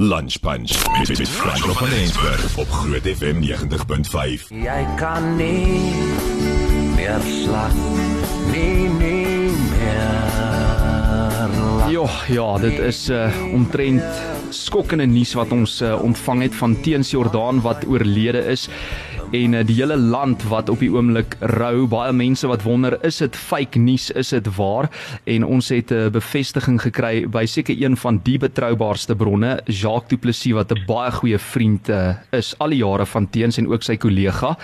Lunch Punch met met Franco van Eensberg op Groot FM 90.5. Jy kan nie meer slag nie nie meer. lag. Ja, ja, dit is uh, omtrent skokkende nuus wat ons uh, ontvang het van Teens Jordaan wat oorlede is en uh, die hele land wat op die oomblik rou. Baie mense wat wonder, is dit fake nuus, is dit waar? En ons het 'n uh, bevestiging gekry by seker een van die betroubaarste bronne, Jacques Du Plessis wat 'n baie goeie vriend uh, is al die jare van Teens en ook sy kollega.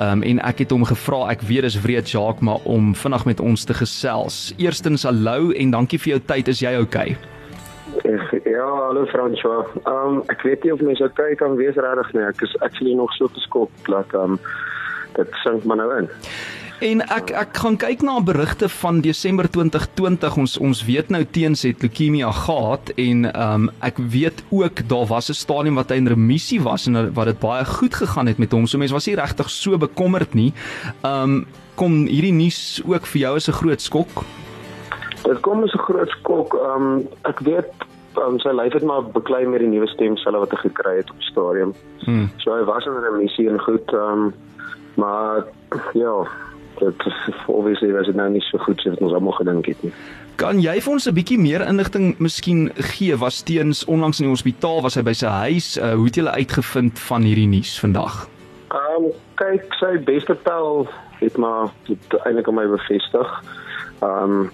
Um, en ek het hom gevra, ek weet dis wreed Jacques, maar om vinnig met ons te gesels. Eerstens hallo en dankie vir jou tyd. Is jy oukei? Ek- Ja, hallo François. Ehm um, ek weet nie of mense okay kan wees regtig nie. Ek is actually nog so geskok dat ehm um, dit sink maar nou in. En ek ek gaan kyk na berigte van Desember 2020. Ons ons weet nou teens het leukemia gehad en ehm um, ek weet ook daar was 'n stadium wat hy in remissie was en wat dit baie goed gegaan het met hom. So mense was nie regtig so bekommerd nie. Ehm um, kom hierdie nuus ook vir jou as 'n groot skok? Dit kom as 'n groot skok. Um, ek weet um, sy lyf het maar beklei met die nuwe stemselle wat hy gekry het op stadium. Hmm. So hy was in 'n remissie en goed um, maar ja, dit is obviously was dit nou nie so goed soos wat ons almal gedink het nie. Kan jy vir ons 'n bietjie meer inligting miskien gee? Was teens onlangs in die hospitaal, was hy by sy huis? Uh, hoe het julle uitgevind van hierdie nuus vandag? Ehm um, kyk, sy beste pel het maar dit eintlik aan my bevestig. Ehm um,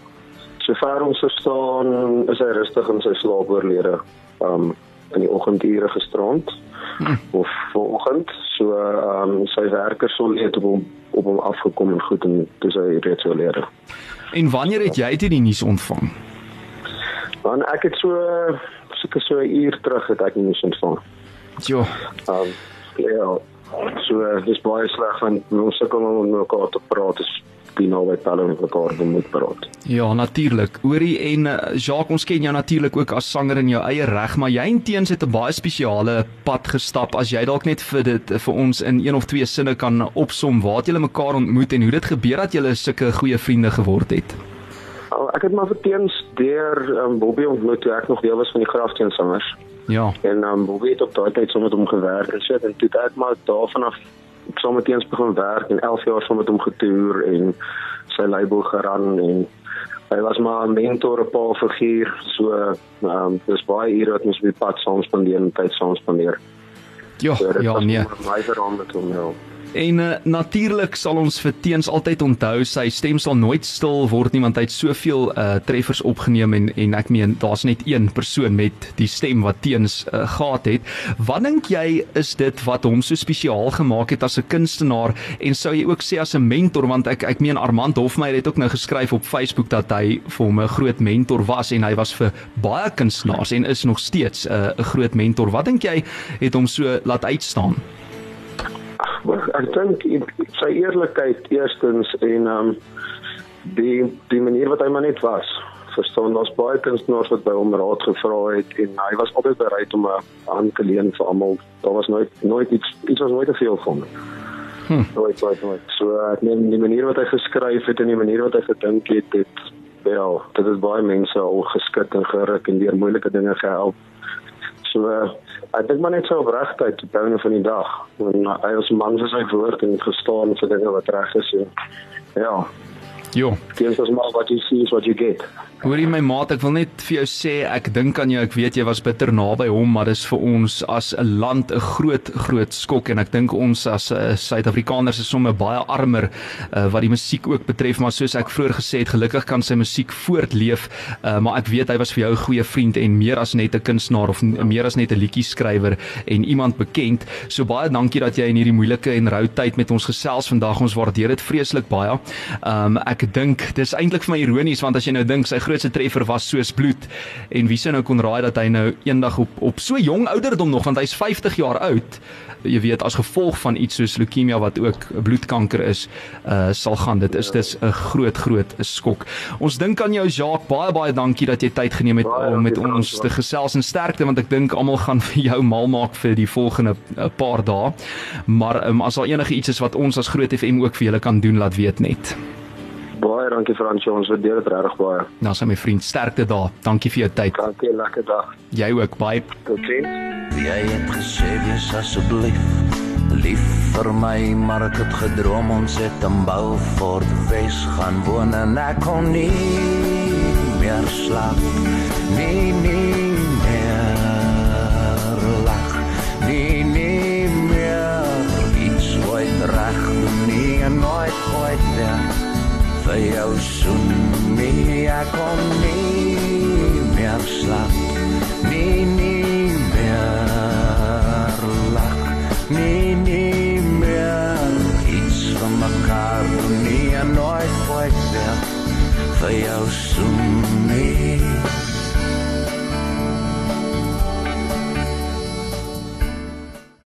sover ons verstaan is hy rustig in sy slaap oorlede. Um, in die oggendure gisterand Hm. of vanoggend. So ehm um, sy werkers sou het op hom op hom afgekom en goed en dis hy reeds oorlede. En wanneer het jy dit die nuus ontvang? Want ek het so seker so 'n uur terug het ek nie ontvang. Jo, Ehm um, ja, so dis baie sleg want ons sukkel om mekaar te praat. Is die naby pelle met mekaar moet praat. ja, natuurlik. Oorie en uh, Jacques, ons ken jou natuurlik ook as sanger in jou eie reg, maar jy en Teens het 'n baie spesiale pad gestap. As jy dalk net vir dit vir ons in een of twee sinne kan opsom waar het julle mekaar ontmoet en hoe dit gebeur dat julle sulke goeie vriende geword het. Oh, ek het maar verteens deur um, Bobby ontmoet toe ek nog deel was van die Grafteensangers. Ja. En um, Bobby het op daai tyd saam met hom gewerk en so en toe het ek maar daarvan af saam met eens begin werk en 11 jaar saam met hom getoer en sy label geran en hy was maar 'n mentor, 'n pa figuur. So ehm um, dis baie ure wat ons op die pad saam spandeer en tyd saam spandeer. Ja, So ja nee. my verhaal met hom nou. En uh, natuurlik sal ons vir Teens altyd onthou sy stem sal nooit stil word nie want hy het soveel uh, treffers opgeneem en en ek meen daar's net een persoon met die stem wat Teens uh, gehad het. Wat dink jy is dit wat hom so spesiaal gemaak het as 'n kunstenaar en sou jy ook sê as 'n mentor want ek ek meen Armand Hofmeyer het ook nou geskryf op Facebook dat hy vir hom 'n groot mentor was en hy was vir baie kunstenaars en is nog steeds 'n uh, 'n groot mentor. Wat dink jy het hom so laat uitstaan? Ek dink sy eerlikheid eerstens en um, die die manier wat hy maar net was. Verstaan, daar's baie kunstenaars wat by hom raad gevra het en hy was altyd bereid om 'n hand te leen vir almal. Daar was nooit nooit iets iets was nooit te veel van hom. Hm. Nooit nooit nooit. So ek neem die manier wat hy geskryf het en die manier wat hy gedink het, het wel, dit het baie mense al geskit en geruk en deur moeilike dinge gehelp. So uh, ek dink maar net so opregtheid op einde van die dag. En uh, hy was 'n man vir sy woord en gestaan vir dinge wat reg is. Ja, Jo. dis as maar wat jy sien is wat jy get. Hoorie my maat, ek wil net vir jou sê ek dink aan jou. Ek weet jy was bitter naby hom, maar dis vir ons as 'n land 'n groot groot skok en ek dink ons as uh, Suid-Afrikaners is sommer baie armer uh, wat die musiek ook betref, maar soos ek vroeër gesê het, gelukkig kan sy musiek voortleef. Uh, maar ek weet hy was vir jou 'n goeie vriend en meer as net 'n kunstenaar of meer as net 'n liedjie skrywer en iemand bekend. So baie dankie dat jy in hierdie moeilike en rou tyd met ons gesels vandag. Ons waardeer dit vreeslik baie. Um ek dink dis eintlik vir my ironies want as jy nou dink sy grootste treffer was soos bloed. En wie sou nou kon raai dat hy nou eendag op op so jong ouderdom nog want hy's 50 jaar oud jy weet as gevolg van iets soos leukemia wat ook bloedkanker is uh sal gaan. Dit is dis 'n groot groot skok. Ons dink aan jou Jacques. Baie baie dankie dat jy tyd geneem het Baie om met dankie, ons Frans. te gesels en sterkte want ek dink almal gaan vir jou mal maak vir die volgende uh, paar dae. Maar um, as daar enige iets is wat ons as Groot FM ook vir julle kan doen laat weet net Baie dankie Fransjo, ons waardeer dit regtig baie. Nou sê my vriend, sterkte daar. Dankie vir jou tyd. Dankie, lekker dag. Jy ook baie. Totsiens. Jy het gesê wees asseblief lief vir my, maar ek het gedroom ons het in Beaufort Wes gaan woon en ek kon nie meer slaap. Nee, nee Nee, ek kon nie meer slaap. Nee, nee meer lag. Nee, nee meer iets van mekaar doen nie en nooit ooit weer vir jou soen.